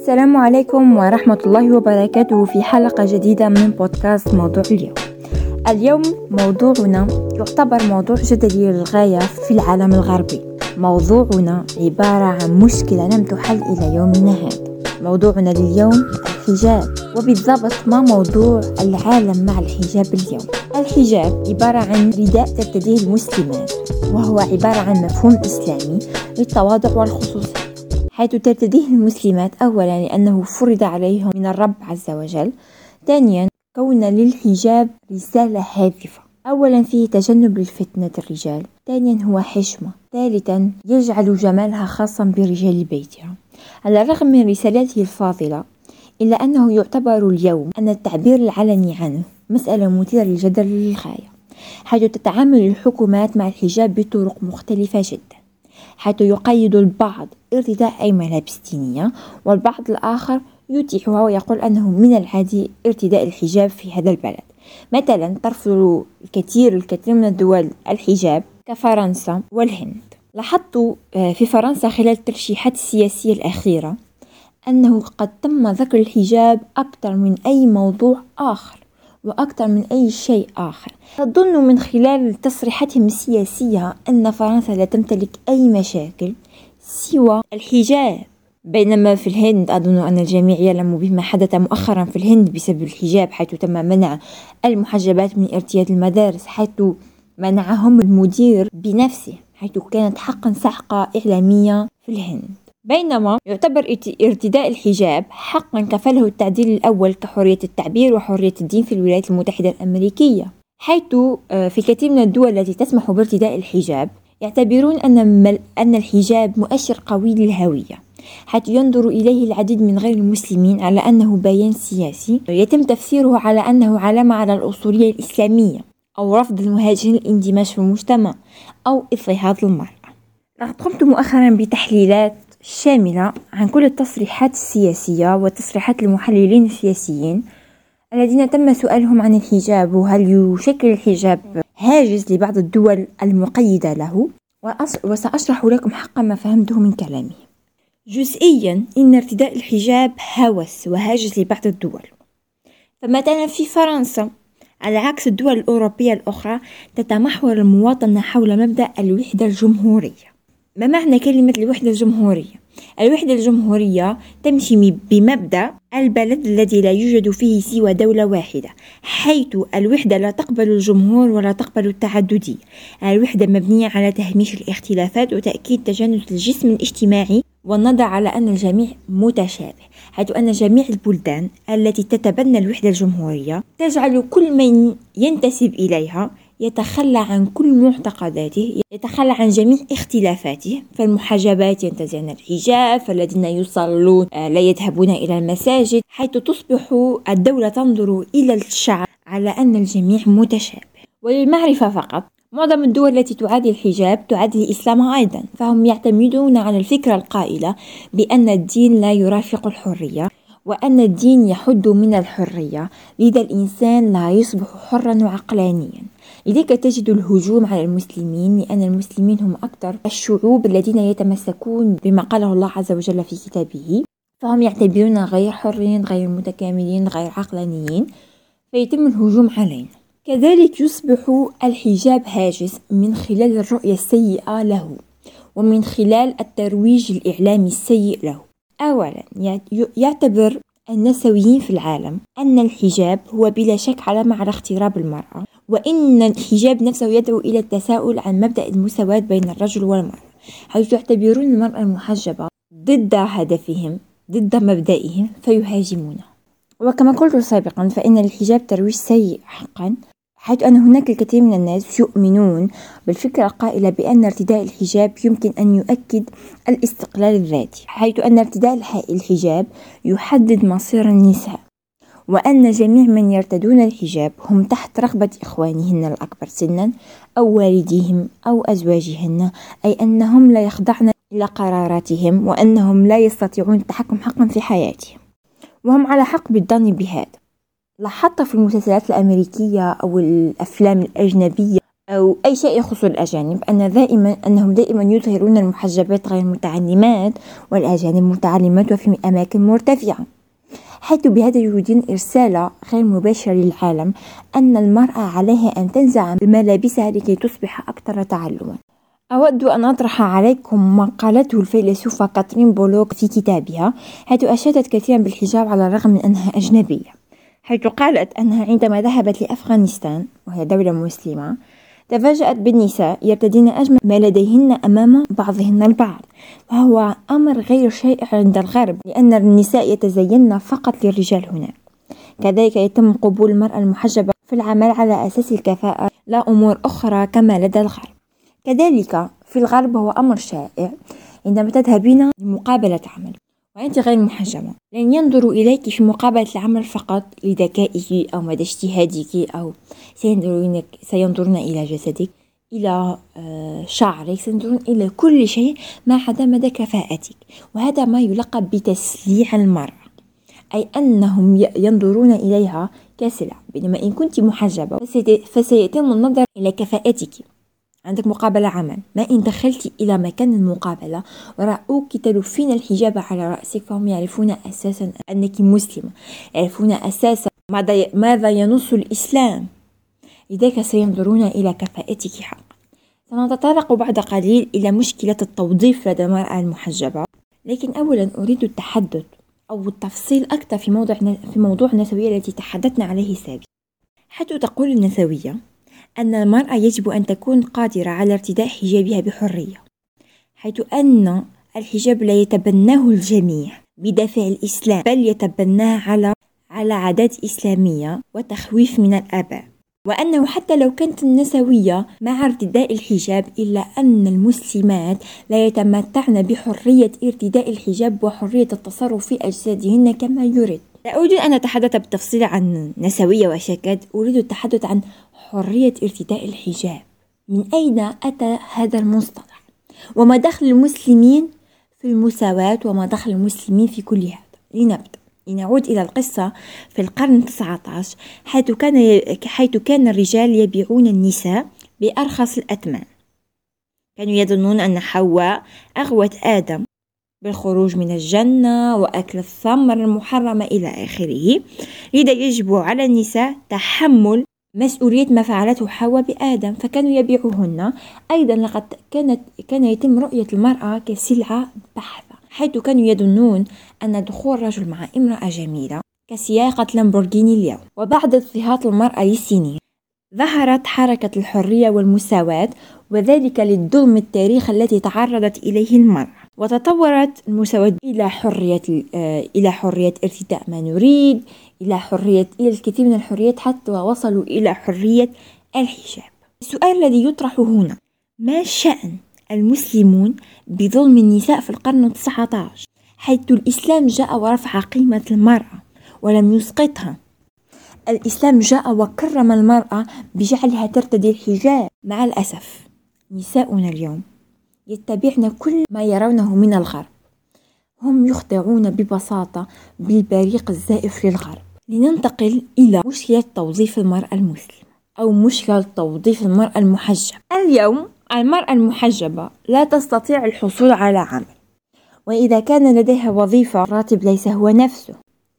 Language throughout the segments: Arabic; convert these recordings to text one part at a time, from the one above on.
السلام عليكم ورحمة الله وبركاته في حلقة جديدة من بودكاست موضوع اليوم. اليوم موضوعنا يعتبر موضوع جدلي للغاية في العالم الغربي. موضوعنا عبارة عن مشكلة لم تحل إلى يومنا هذا موضوعنا لليوم الحجاب وبالضبط ما موضوع العالم مع الحجاب اليوم. الحجاب عبارة عن رداء ترتديه المسلمات وهو عبارة عن مفهوم إسلامي للتواضع والخصوصية. حيث ترتديه المسلمات أولا لأنه فرض عليهم من الرب عز وجل. ثانيا كون للحجاب رسالة هادفة. أولا فيه تجنب للفتنة الرجال. ثانيا هو حشمة. ثالثا يجعل جمالها خاصا برجال بيتها على الرغم من رسالته الفاضلة إلا أنه يعتبر اليوم أن التعبير العلني عنه مسألة مثيرة للجدل للغاية حيث تتعامل الحكومات مع الحجاب بطرق مختلفة جدا. حيث يقيد البعض ارتداء أي ملابس دينية والبعض الآخر يتيحها ويقول أنه من العادي ارتداء الحجاب في هذا البلد. مثلا ترفض الكثير الكثير من الدول الحجاب كفرنسا والهند. لاحظت آه، في فرنسا خلال الترشيحات السياسية الأخيرة أنه قد تم ذكر الحجاب أكثر من أي موضوع آخر. وأكثر من أي شيء آخر. تظن من خلال تصريحاتهم السياسية أن فرنسا لا تمتلك أي مشاكل سوى الحجاب. بينما في الهند أظن أن الجميع يعلم بما حدث مؤخرا في الهند بسبب الحجاب حيث تم منع المحجبات من ارتياد المدارس حيث منعهم المدير بنفسه حيث كانت حقا سحقة إعلامية في الهند. بينما يعتبر ارتداء الحجاب حقا كفله التعديل الأول كحرية التعبير وحرية الدين في الولايات المتحدة الأمريكية حيث آه، في كثير من الدول التي تسمح بارتداء الحجاب يعتبرون أن أن الحجاب مؤشر قوي للهوية حيث ينظر إليه العديد من غير المسلمين على أنه بيان سياسي يتم تفسيره على أنه علامة على الأصولية الإسلامية أو رفض المهاجرين الاندماج في المجتمع أو اضطهاد المرأة. لقد قمت مؤخرا بتحليلات شاملة عن كل التصريحات السياسية وتصريحات المحللين السياسيين الذين تم سؤالهم عن الحجاب وهل يشكل الحجاب هاجس لبعض الدول المقيدة له؟ وسأشرح لكم حق ما فهمته من كلامي. جزئيا إن ارتداء الحجاب هوس وهاجس لبعض الدول. فمثلا في فرنسا على عكس الدول الأوروبية الأخرى تتمحور المواطنة حول مبدأ الوحدة الجمهورية. ما معنى كلمة الوحدة الجمهورية؟ الوحدة الجمهورية تمشي بمبدأ البلد الذي لا يوجد فيه سوى دولة واحدة حيث الوحدة لا تقبل الجمهور ولا تقبل التعددية الوحدة مبنية على تهميش الاختلافات وتأكيد تجانس الجسم الاجتماعي والنظر على أن الجميع متشابه حيث أن جميع البلدان التي تتبنى الوحدة الجمهورية تجعل كل من ينتسب إليها يتخلى عن كل معتقداته يتخلى عن جميع اختلافاته. فالمحجبات ينتزعن الحجاب فالذين يصلون آه، لا يذهبون إلى المساجد حيث تصبح الدولة تنظر إلى الشعب على أن الجميع متشابه. وللمعرفة فقط معظم الدول التي تعادي الحجاب تعادي الإسلام أيضا. فهم يعتمدون على الفكرة القائلة بأن الدين لا يرافق الحرية وأن الدين يحد من الحرية. لذا الإنسان لا يصبح حرا وعقلانيا. لذلك تجد الهجوم على المسلمين لأن المسلمين هم أكثر الشعوب الذين يتمسكون بما قاله الله عز وجل في كتابه. فهم يعتبرون غير حرين غير متكاملين غير عقلانيين فيتم الهجوم علينا. كذلك يصبح الحجاب هاجس من خلال الرؤية السيئة له ومن خلال الترويج الإعلامي السيء له. أولا يعتبر النسويين في العالم أن الحجاب هو بلا شك علامة على اغتراب المرأة. وإن الحجاب نفسه يدعو إلى التساؤل عن مبدأ المساواة بين الرجل والمرأة حيث يعتبرون المرأة المحجبة ضد هدفهم ضد مبدئهم فيهاجمونه وكما قلت سابقا فإن الحجاب ترويج سيء حقا حيث أن هناك الكثير من الناس يؤمنون بالفكرة القائلة بأن ارتداء الحجاب يمكن أن يؤكد الاستقلال الذاتي حيث أن ارتداء الحجاب يحدد مصير النساء. وأن جميع من يرتدون الحجاب هم تحت رغبة إخوانهن الأكبر سنا أو والديهم أو أزواجهن أي أنهم لا يخضعن إلى قراراتهم وأنهم لا يستطيعون التحكم حقا في حياتهم. وهم على حق بالظن بهذا. لاحظت في المسلسلات الأمريكية أو الأفلام الأجنبية أو أي شيء يخص الأجانب أن دائما أنهم دائما يظهرون المحجبات غير المتعلمات والأجانب متعلمات وفي أماكن مرتفعة. حيث بهذا يريدون إرسال غير مباشر للعالم أن المرأة عليها أن تنزع بملابسها لكي تصبح أكثر تعلما. أود أن أطرح عليكم ما قالته الفيلسوفة كاترين بولوك في كتابها حيث أشادت كثيرا بالحجاب على الرغم من أنها أجنبية حيث قالت أنها عندما ذهبت لأفغانستان وهي دولة مسلمة تفاجأت بالنساء يرتدين أجمل ما لديهن أمام بعضهن البعض وهو أمر غير شائع عند الغرب لأن النساء يتزين فقط للرجال هنا. كذلك يتم قبول المرأة المحجبة في العمل على أساس الكفاءة لا أمور أخرى كما لدى الغرب. كذلك في الغرب هو أمر شائع عندما تذهبين لمقابلة عمل. وأنت غير محجبة لن ينظروا إليك في مقابلة العمل فقط لذكائك أو مدى اجتهادك أو سينظرون, إلى جسدك إلى آه، شعرك سينظرون إلى كل شيء ما عدا مدى كفاءتك. وهذا ما يلقب بتسليع المرأة أي أنهم ينظرون إليها كسلعة بينما إن كنت محجبة فسيتم النظر إلى كفاءتك. عندك مقابلة عمل. ما إن دخلت إلى مكان المقابلة ورأوك تلفين الحجاب على رأسك فهم يعرفون أساسا أنك مسلمة يعرفون أساسا ماذا ينص الإسلام. لذلك سينظرون إلى كفاءتك حقا. سنتطرق بعد قليل إلى مشكلة التوظيف لدى المرأة المحجبة. لكن أولا أريد التحدث أو التفصيل أكثر في موضوع في موضوع النسوية التي تحدثنا عليه سابقا. حيث تقول النسوية أن المرأة يجب أن تكون قادرة على ارتداء حجابها بحرية حيث أن الحجاب لا يتبناه الجميع بدافع الإسلام بل يتبناه على على عادات إسلامية وتخويف من الآباء. وأنه حتى لو كانت النسوية مع ارتداء الحجاب إلا أن المسلمات لا يتمتعن بحرية ارتداء الحجاب وحرية التصرف في أجسادهن كما يريد. لا أريد أن أتحدث بالتفصيل عن نسوية وشكاد أريد التحدث عن حرية ارتداء الحجاب. من أين أتى هذا المصطلح؟ وما دخل المسلمين في المساواة؟ وما دخل المسلمين في كل هذا؟ لنبدأ. لنعود إلى القصة في القرن 19 حيث كان حيث كان الرجال يبيعون النساء بأرخص الأثمان. كانوا يظنون أن حواء أغوت آدم. بالخروج من الجنة وأكل الثمر المحرمة إلى آخره. لذا يجب على النساء تحمل مسؤولية ما فعلته حواء بآدم فكانوا يبيعوهن. أيضا لقد كانت كان يتم رؤية المرأة كسلعة بحثة حيث كانوا يظنون أن دخول رجل مع امرأة جميلة كسياقة لامبورغيني اليوم. وبعد اضطهاد المرأة لسنين ظهرت حركة الحرية والمساواة وذلك للظلم التاريخ التي تعرضت إليه المرأة. وتطورت المساواة إلى حرية آه، إلى حرية ارتداء ما نريد إلى حرية إلى الكثير من الحريات حتى وصلوا إلى حرية الحجاب. السؤال الذي يطرح هنا ما شأن المسلمون بظلم النساء في القرن التسعة عشر حيث الإسلام جاء ورفع قيمة المرأة ولم يسقطها؟ الإسلام جاء وكرم المرأة بجعلها ترتدي الحجاب. مع الأسف نساؤنا اليوم يتبعن كل ما يرونه من الغرب. هم يخضعون ببساطة بالبريق الزائف للغرب. لننتقل إلى مشكلة توظيف المرأة المسلمة أو مشكلة توظيف المرأة المحجبة. اليوم المرأة المحجبة لا تستطيع الحصول على عمل وإذا كان لديها وظيفة راتب ليس هو نفسه.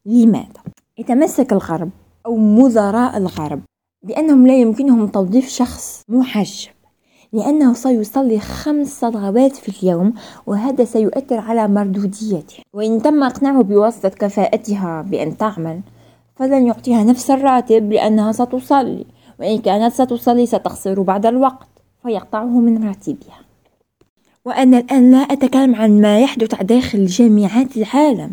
لماذا؟ يتمسك الغرب أو مدراء الغرب بأنهم لا يمكنهم توظيف شخص محجب. لأنه سيصلي خمس صلوات في اليوم وهذا سيؤثر على مردوديته. وإن تم إقناعه بواسطة كفاءتها بأن تعمل فلن يعطيها نفس الراتب لأنها ستصلي. وإن كانت ستصلي ستخسر بعد الوقت فيقطعه من راتبها. وأنا الآن لا أتكلم عن ما يحدث داخل جامعات العالم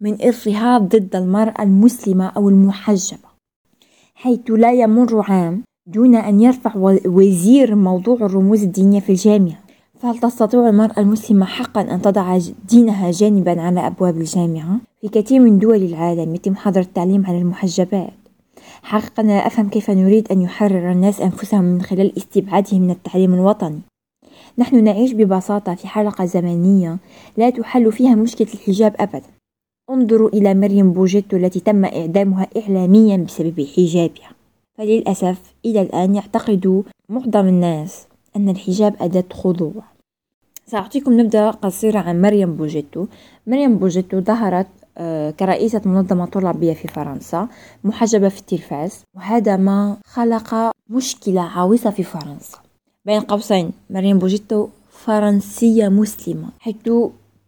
من اضطهاد ضد المرأة المسلمة أو المحجبة حيث لا يمر عام دون أن يرفع وزير موضوع الرموز الدينية في الجامعة فهل تستطيع المرأة المسلمة حقا أن تضع دينها جانبا على أبواب الجامعة؟ في كثير من دول العالم يتم حظر التعليم على المحجبات. حقا لا أفهم كيف نريد أن يحرر الناس أنفسهم من خلال استبعادهم من التعليم الوطني. نحن نعيش ببساطة في حلقة زمنية لا تحل فيها مشكلة الحجاب أبدا. انظروا إلى مريم بوجيتو التي تم إعدامها إعلاميا بسبب حجابها. فللأسف إلى الآن يعتقد معظم الناس أن الحجاب أداة خضوع. سأعطيكم نبذة قصيرة عن مريم بوجيتو. مريم بوجيتو ظهرت آه، كرئيسة منظمة طلابية في فرنسا محجبة في التلفاز وهذا ما خلق مشكلة عويصة في فرنسا. بين قوسين مريم بوجيتو فرنسية مسلمة حيث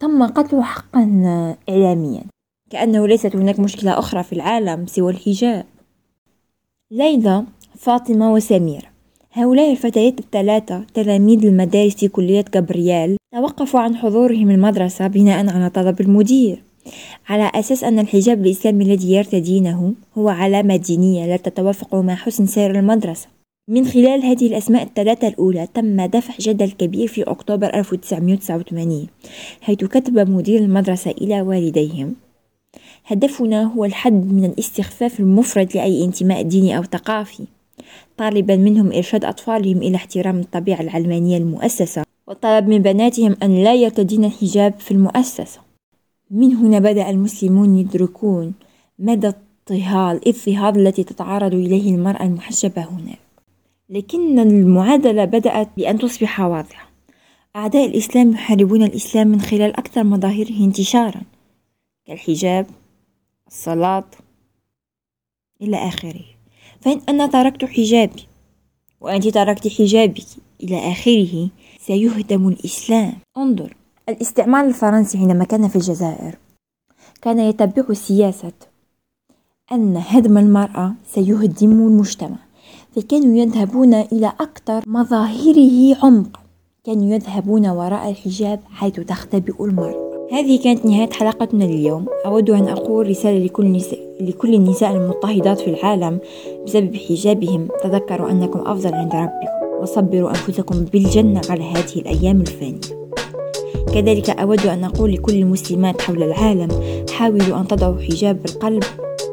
تم قتله حقا إعلاميا. كأنه ليست هناك مشكلة أخرى في العالم سوى الحجاب. ليلى فاطمة وسميرة هؤلاء الفتيات الثلاثة تلاميذ المدارس في كلية جبريال توقفوا عن حضورهم المدرسة بناء على طلب المدير على أساس أن الحجاب الإسلامي الذي يرتدينه هو علامة دينية لا تتوافق مع حسن سير المدرسة. من خلال هذه الأسماء الثلاثة الأولى تم دفع جدل كبير في أكتوبر 1989 حيث كتب مدير المدرسة إلى والديهم. هدفنا هو الحد من الاستخفاف المفرط لأي انتماء ديني أو ثقافي. طالبا منهم إرشاد أطفالهم إلى احترام الطبيعة العلمانية المؤسسة وطلب من بناتهم أن لا يرتدين الحجاب في المؤسسة. من هنا بدأ المسلمون يدركون مدى اضطهاد الاضطهاد التي تتعرض إليه المرأة المحجبة هناك لكن المعادلة بدأت بأن تصبح واضحة. أعداء الإسلام يحاربون الإسلام من خلال أكثر مظاهره انتشارا. كالحجاب الصلاة إلى آخره. فإن أنا تركت حجابي وأنت تركت حجابك إلى آخره سيهدم الإسلام. انظر الاستعمار الفرنسي حينما كان في الجزائر كان يتبع سياسة أن هدم المرأة سيهدم المجتمع. فكانوا يذهبون إلى أكثر مظاهره عمقا كانوا يذهبون وراء الحجاب حيث تختبئ المرأة. هذه كانت نهاية حلقتنا اليوم. أود أن أقول رسالة لكل, نساء لكل النساء المضطهدات في العالم بسبب حجابهم. تذكروا أنكم أفضل عند ربكم. وصبروا أنفسكم بالجنة على هذه الأيام الفانية. كذلك أود أن أقول لكل المسلمات حول العالم حاولوا أن تضعوا حجاب القلب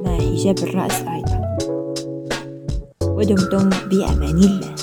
مع حجاب الرأس أيضا. ودمتم بأمان الله.